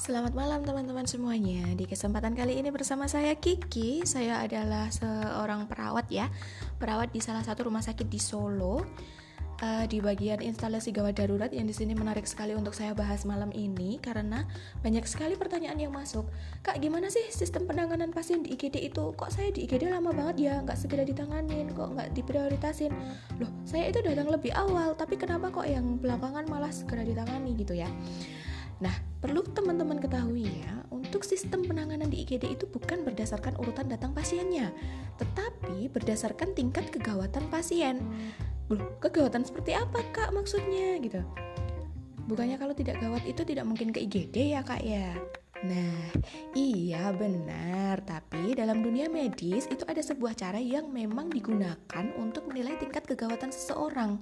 Selamat malam teman-teman semuanya. Di kesempatan kali ini bersama saya Kiki. Saya adalah seorang perawat ya, perawat di salah satu rumah sakit di Solo. Uh, di bagian instalasi gawat darurat yang di sini menarik sekali untuk saya bahas malam ini karena banyak sekali pertanyaan yang masuk. Kak, gimana sih sistem penanganan pasien di IGD itu? Kok saya di IGD lama banget ya, nggak segera ditanganin, kok nggak diprioritasin? Loh, saya itu datang lebih awal, tapi kenapa kok yang belakangan malah segera ditangani gitu ya? Nah, perlu teman-teman ketahui ya, untuk sistem penanganan di IGD itu bukan berdasarkan urutan datang pasiennya, tetapi berdasarkan tingkat kegawatan pasien. Loh, kegawatan seperti apa kak maksudnya gitu? Bukannya kalau tidak gawat itu tidak mungkin ke IGD ya kak ya? Nah, iya benar, tapi dalam dunia medis itu ada sebuah cara yang memang digunakan untuk menilai tingkat kegawatan seseorang.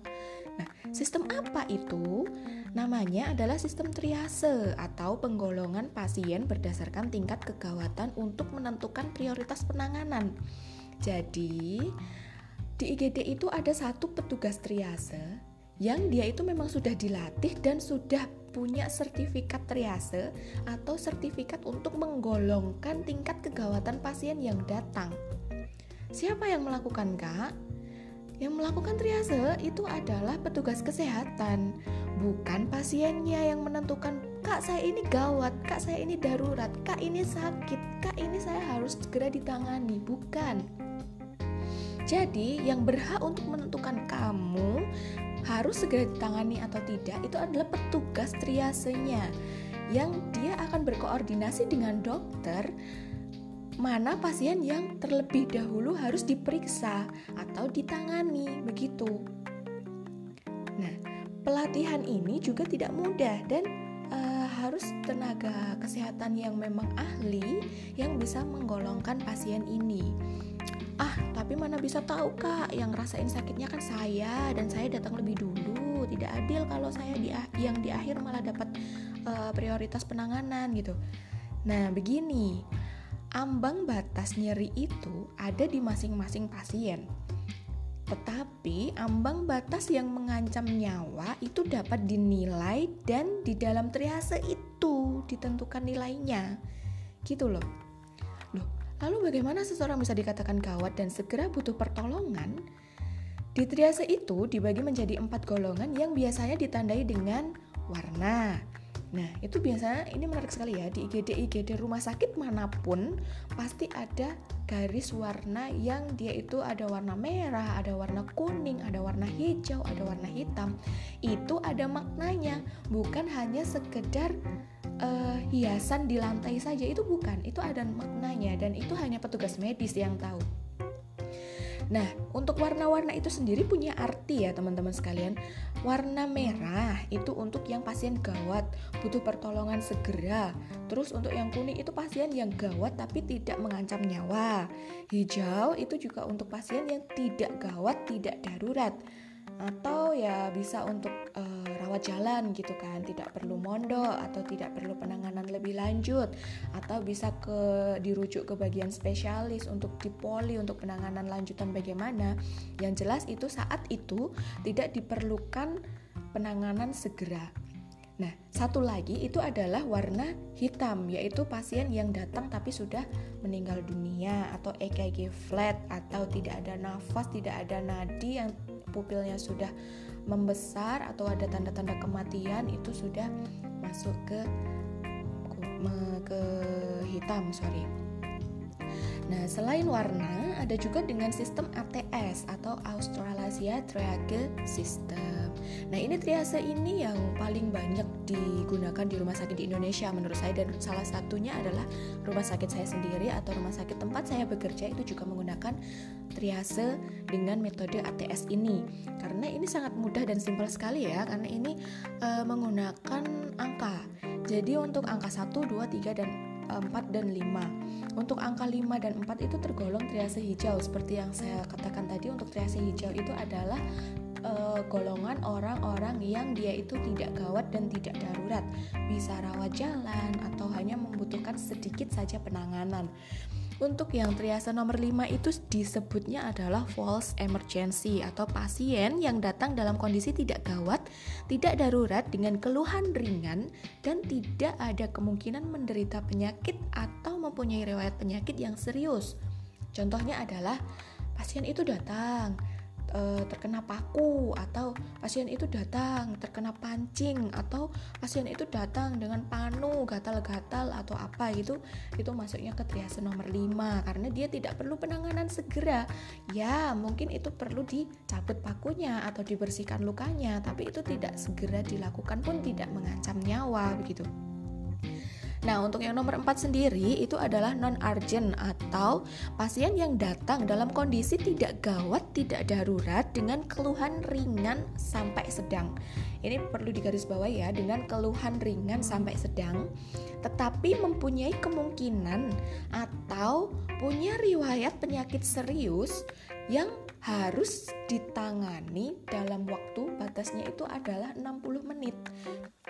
Nah, sistem apa itu? Namanya adalah sistem triase atau penggolongan pasien berdasarkan tingkat kegawatan untuk menentukan prioritas penanganan. Jadi, di IGD itu ada satu petugas triase yang dia itu memang sudah dilatih dan sudah punya sertifikat triase atau sertifikat untuk menggolongkan tingkat kegawatan pasien yang datang. Siapa yang melakukan, Kak? Yang melakukan triase itu adalah petugas kesehatan, bukan pasiennya yang menentukan, "Kak, saya ini gawat, Kak, saya ini darurat, Kak, ini sakit, Kak, ini saya harus segera ditangani." Bukan. Jadi, yang berhak untuk menentukan kamu harus segera ditangani atau tidak itu adalah petugas triasenya yang dia akan berkoordinasi dengan dokter mana pasien yang terlebih dahulu harus diperiksa atau ditangani begitu. Nah, pelatihan ini juga tidak mudah dan uh, harus tenaga kesehatan yang memang ahli yang bisa menggolongkan pasien ini. Ah, tapi mana bisa tahu kak, yang rasain sakitnya kan saya dan saya datang lebih dulu. Tidak adil kalau saya di yang di akhir malah dapat uh, prioritas penanganan gitu. Nah, begini ambang batas nyeri itu ada di masing-masing pasien. Tetapi ambang batas yang mengancam nyawa itu dapat dinilai dan di dalam triase itu ditentukan nilainya. Gitu loh. Lalu bagaimana seseorang bisa dikatakan gawat dan segera butuh pertolongan? Di triase itu dibagi menjadi empat golongan yang biasanya ditandai dengan warna, Nah, itu biasanya ini menarik sekali ya di IGD IGD rumah sakit mana pun pasti ada garis warna yang dia itu ada warna merah, ada warna kuning, ada warna hijau, ada warna hitam. Itu ada maknanya, bukan hanya sekedar uh, hiasan di lantai saja itu bukan, itu ada maknanya dan itu hanya petugas medis yang tahu. Nah, untuk warna-warna itu sendiri punya arti ya teman-teman sekalian. Warna merah itu untuk yang pasien gawat, butuh pertolongan segera. Terus untuk yang kuning itu pasien yang gawat tapi tidak mengancam nyawa. Hijau itu juga untuk pasien yang tidak gawat, tidak darurat atau ya bisa untuk uh, rawat jalan gitu kan. Tidak perlu mondok atau tidak perlu penanganan lebih lanjut. Atau bisa ke dirujuk ke bagian spesialis untuk dipoli untuk penanganan lanjutan bagaimana. Yang jelas itu saat itu tidak diperlukan penanganan segera. Nah, satu lagi itu adalah warna hitam, yaitu pasien yang datang tapi sudah meninggal dunia atau EKG flat atau tidak ada nafas, tidak ada nadi yang pupilnya sudah membesar atau ada tanda-tanda kematian itu sudah masuk ke ke hitam, sorry. Nah, selain warna, ada juga dengan sistem ATS atau Australasia Triage System. Nah, ini triase ini yang paling banyak digunakan di rumah sakit di Indonesia menurut saya dan salah satunya adalah rumah sakit saya sendiri atau rumah sakit tempat saya bekerja itu juga menggunakan triase dengan metode ATS ini. Karena ini sangat mudah dan simpel sekali ya, karena ini uh, menggunakan angka. Jadi untuk angka 1, 2, 3 dan 4 dan 5. Untuk angka 5 dan 4 itu tergolong triase hijau seperti yang saya katakan tadi untuk triase hijau itu adalah uh, golongan orang-orang yang dia itu tidak gawat dan tidak darurat, bisa rawat jalan atau hanya membutuhkan sedikit saja penanganan. Untuk yang triase nomor 5 itu disebutnya adalah false emergency atau pasien yang datang dalam kondisi tidak gawat, tidak darurat dengan keluhan ringan dan tidak ada kemungkinan menderita penyakit atau mempunyai riwayat penyakit yang serius. Contohnya adalah pasien itu datang e, terkena paku atau pasien itu datang terkena pancing atau pasien itu datang dengan panu gatal-gatal atau apa gitu itu masuknya ke triase nomor 5 karena dia tidak perlu penanganan segera. Ya mungkin itu perlu dicabut pakunya atau dibersihkan lukanya tapi itu tidak segera dilakukan pun tidak mengancam nyawa begitu Nah, untuk yang nomor 4 sendiri itu adalah non-urgent atau pasien yang datang dalam kondisi tidak gawat, tidak darurat dengan keluhan ringan sampai sedang. Ini perlu digarisbawahi ya, dengan keluhan ringan sampai sedang, tetapi mempunyai kemungkinan atau punya riwayat penyakit serius yang harus ditangani dalam waktu batasnya itu adalah 60 menit.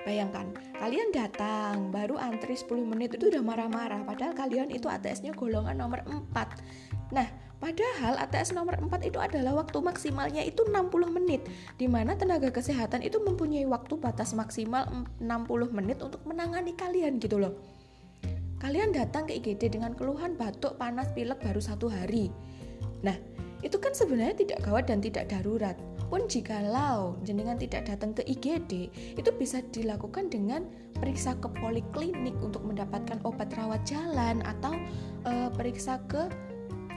Bayangkan, kalian datang baru antri 10 menit itu udah marah-marah padahal kalian itu ATS-nya golongan nomor 4. Nah, padahal ATS nomor 4 itu adalah waktu maksimalnya itu 60 menit di mana tenaga kesehatan itu mempunyai waktu batas maksimal 60 menit untuk menangani kalian gitu loh. Kalian datang ke IGD dengan keluhan batuk, panas, pilek baru satu hari. Nah, itu kan sebenarnya tidak gawat dan tidak darurat. Pun jikalau jenengan tidak datang ke IGD, itu bisa dilakukan dengan periksa ke poliklinik untuk mendapatkan obat rawat jalan atau e, periksa ke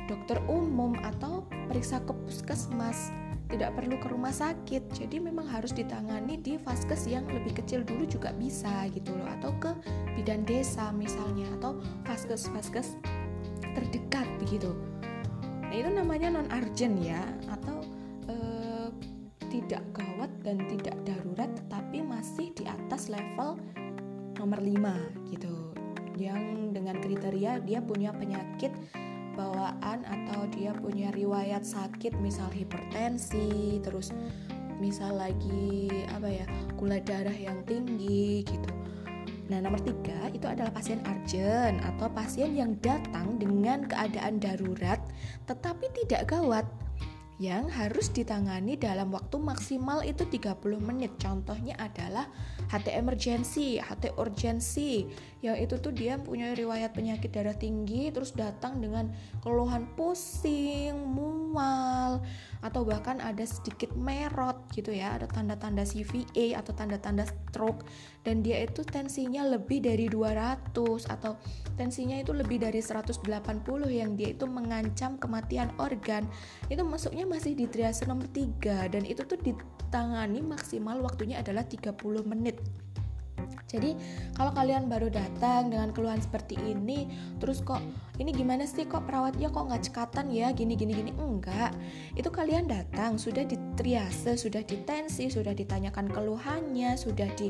dokter umum atau periksa ke puskesmas. Tidak perlu ke rumah sakit, jadi memang harus ditangani di vaskes yang lebih kecil dulu juga bisa gitu loh, atau ke bidan desa misalnya, atau vaskes-vaskes terdekat begitu. Nah itu namanya non urgent ya atau eh, tidak gawat dan tidak darurat tetapi masih di atas level nomor 5 gitu. Yang dengan kriteria dia punya penyakit bawaan atau dia punya riwayat sakit misal hipertensi terus misal lagi apa ya gula darah yang tinggi gitu Nah, nomor tiga itu adalah pasien urgent atau pasien yang datang dengan keadaan darurat tetapi tidak gawat yang harus ditangani dalam waktu maksimal itu 30 menit. Contohnya adalah HT emergency, HT urgency. Yang itu tuh dia punya riwayat penyakit darah tinggi terus datang dengan keluhan pusing, mual atau bahkan ada sedikit merot gitu ya, ada tanda-tanda CVA atau tanda-tanda stroke dan dia itu tensinya lebih dari 200 atau tensinya itu lebih dari 180 yang dia itu mengancam kematian organ. Itu masuknya masih di triase nomor 3 dan itu tuh ditangani maksimal waktunya adalah 30 menit. Jadi kalau kalian baru datang dengan keluhan seperti ini, terus kok ini gimana sih kok perawatnya kok nggak cekatan ya gini gini gini enggak. Itu kalian datang sudah di triase, sudah ditensi, sudah ditanyakan keluhannya, sudah di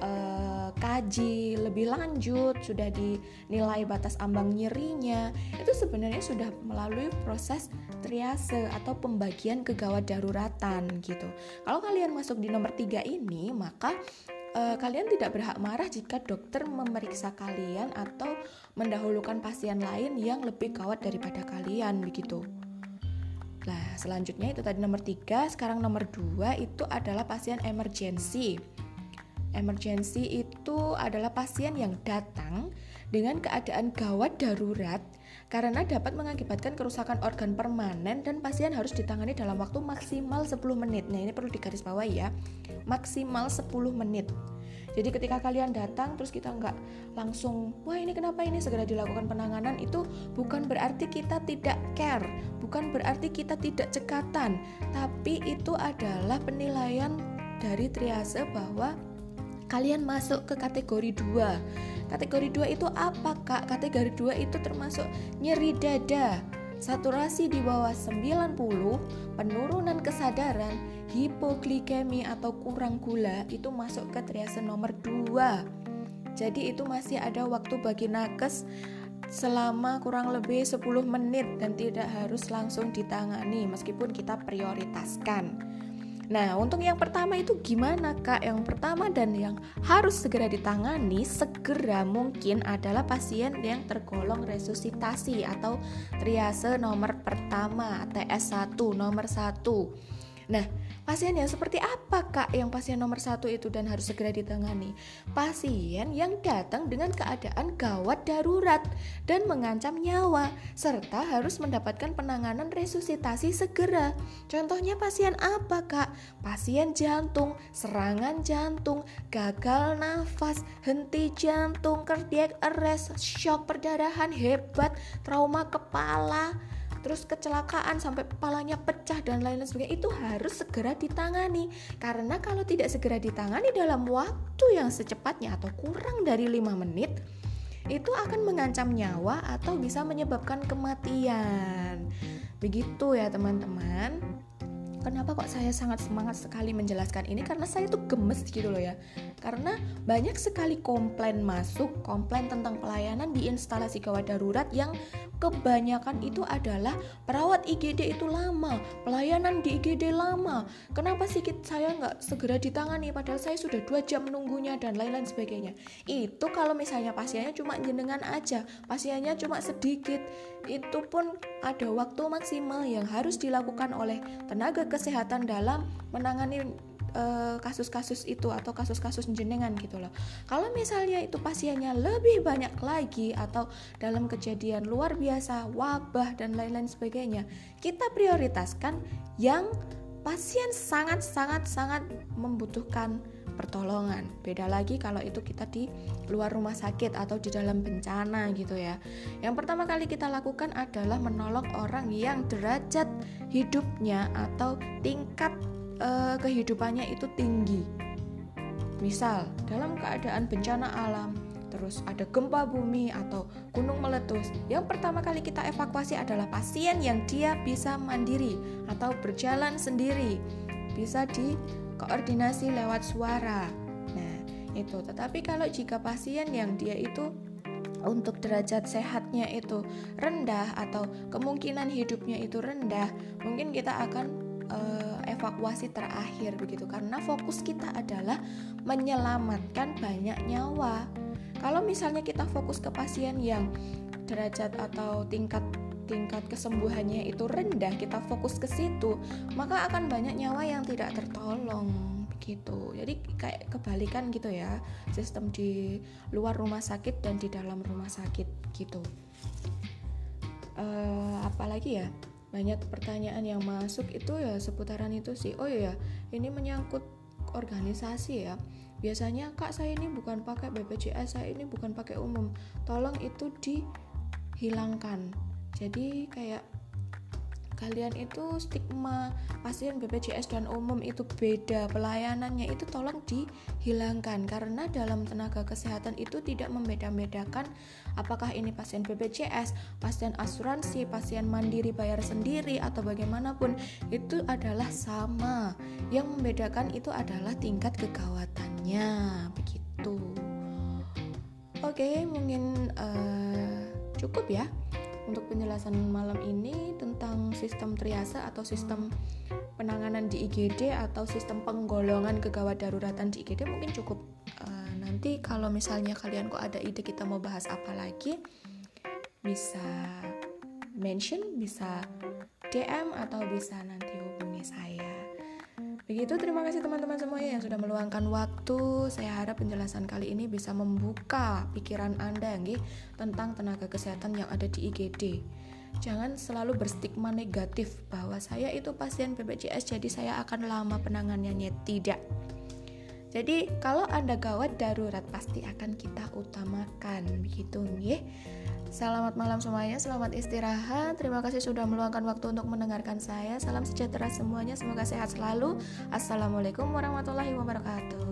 uh, kaji lebih lanjut, sudah dinilai batas ambang nyerinya. Itu sebenarnya sudah melalui proses triase atau pembagian kegawat daruratan gitu. Kalau kalian masuk di nomor tiga ini, maka uh, kalian tidak berhak marah jika dokter memeriksa kalian atau mendahulukan pasien lain yang lebih gawat daripada kalian begitu. Nah, selanjutnya itu tadi nomor tiga, sekarang nomor dua itu adalah pasien emergency. Emergency itu adalah pasien yang datang dengan keadaan gawat darurat karena dapat mengakibatkan kerusakan organ permanen dan pasien harus ditangani dalam waktu maksimal 10 menit. Nah, ini perlu digarisbawahi ya. Maksimal 10 menit. Jadi ketika kalian datang terus kita nggak langsung wah ini kenapa ini segera dilakukan penanganan itu bukan berarti kita tidak care, bukan berarti kita tidak cekatan, tapi itu adalah penilaian dari triase bahwa kalian masuk ke kategori 2. Kategori 2 itu apa, Kak? Kategori 2 itu termasuk nyeri dada, saturasi di bawah 90, penurunan kesadaran, hipoglikemi atau kurang gula itu masuk ke triase nomor 2. Jadi itu masih ada waktu bagi nakes selama kurang lebih 10 menit dan tidak harus langsung ditangani meskipun kita prioritaskan. Nah, untuk yang pertama itu gimana kak? Yang pertama dan yang harus segera ditangani segera mungkin adalah pasien yang tergolong resusitasi atau triase nomor pertama TS1 nomor 1. Nah, Pasien yang seperti apa kak yang pasien nomor satu itu dan harus segera ditangani? Pasien yang datang dengan keadaan gawat darurat dan mengancam nyawa serta harus mendapatkan penanganan resusitasi segera. Contohnya pasien apa kak? Pasien jantung, serangan jantung, gagal nafas, henti jantung, cardiac arrest, shock perdarahan hebat, trauma kepala, terus kecelakaan sampai kepalanya pecah dan lain-lain sebagainya itu harus segera ditangani karena kalau tidak segera ditangani dalam waktu yang secepatnya atau kurang dari lima menit itu akan mengancam nyawa atau bisa menyebabkan kematian begitu ya teman-teman Kenapa kok saya sangat semangat sekali menjelaskan ini? Karena saya tuh gemes gitu loh ya. Karena banyak sekali komplain masuk, komplain tentang pelayanan di instalasi gawat darurat yang kebanyakan itu adalah perawat IGD itu lama, pelayanan di IGD lama. Kenapa sih saya nggak segera ditangani? Padahal saya sudah dua jam menunggunya dan lain-lain sebagainya. Itu kalau misalnya pasiennya cuma jenengan aja, pasiennya cuma sedikit, itu pun ada waktu maksimal yang harus dilakukan oleh tenaga kesehatan dalam menangani kasus-kasus uh, itu atau kasus-kasus jenengan gitu loh. Kalau misalnya itu pasiennya lebih banyak lagi atau dalam kejadian luar biasa, wabah dan lain-lain sebagainya, kita prioritaskan yang pasien sangat-sangat sangat membutuhkan pertolongan. Beda lagi kalau itu kita di luar rumah sakit atau di dalam bencana gitu ya. Yang pertama kali kita lakukan adalah menolong orang yang derajat hidupnya atau tingkat uh, kehidupannya itu tinggi. Misal, dalam keadaan bencana alam, terus ada gempa bumi atau gunung meletus, yang pertama kali kita evakuasi adalah pasien yang dia bisa mandiri atau berjalan sendiri, bisa di koordinasi lewat suara. Nah, itu. Tetapi kalau jika pasien yang dia itu untuk derajat sehatnya itu rendah atau kemungkinan hidupnya itu rendah, mungkin kita akan uh, evakuasi terakhir begitu karena fokus kita adalah menyelamatkan banyak nyawa. Kalau misalnya kita fokus ke pasien yang derajat atau tingkat tingkat kesembuhannya itu rendah, kita fokus ke situ, maka akan banyak nyawa yang tidak tertolong gitu. Jadi kayak kebalikan gitu ya, sistem di luar rumah sakit dan di dalam rumah sakit gitu. Uh, apalagi ya, banyak pertanyaan yang masuk itu ya seputaran itu sih. Oh iya, ini menyangkut organisasi ya. Biasanya kak saya ini bukan pakai BPJS, saya ini bukan pakai umum. Tolong itu dihilangkan jadi kayak kalian itu stigma pasien BPJS dan umum itu beda pelayanannya itu tolong dihilangkan karena dalam tenaga kesehatan itu tidak membeda-bedakan apakah ini pasien BPJS, pasien asuransi, pasien mandiri bayar sendiri atau bagaimanapun itu adalah sama. Yang membedakan itu adalah tingkat kegawatannya begitu. Oke, mungkin uh, cukup ya untuk penjelasan malam ini tentang sistem triase atau sistem penanganan di IGD atau sistem penggolongan kegawat daruratan di IGD mungkin cukup uh, nanti kalau misalnya kalian kok ada ide kita mau bahas apa lagi bisa mention bisa DM atau bisa nanti Begitu, terima kasih teman-teman semuanya yang sudah meluangkan waktu. Saya harap penjelasan kali ini bisa membuka pikiran Anda nggih, tentang tenaga kesehatan yang ada di IGD. Jangan selalu berstigma negatif bahwa saya itu pasien BPJS jadi saya akan lama penanganannya. Tidak. Jadi, kalau Anda gawat darurat pasti akan kita utamakan begitu nggih. Selamat malam semuanya, selamat istirahat. Terima kasih sudah meluangkan waktu untuk mendengarkan saya. Salam sejahtera semuanya, semoga sehat selalu. Assalamualaikum warahmatullahi wabarakatuh.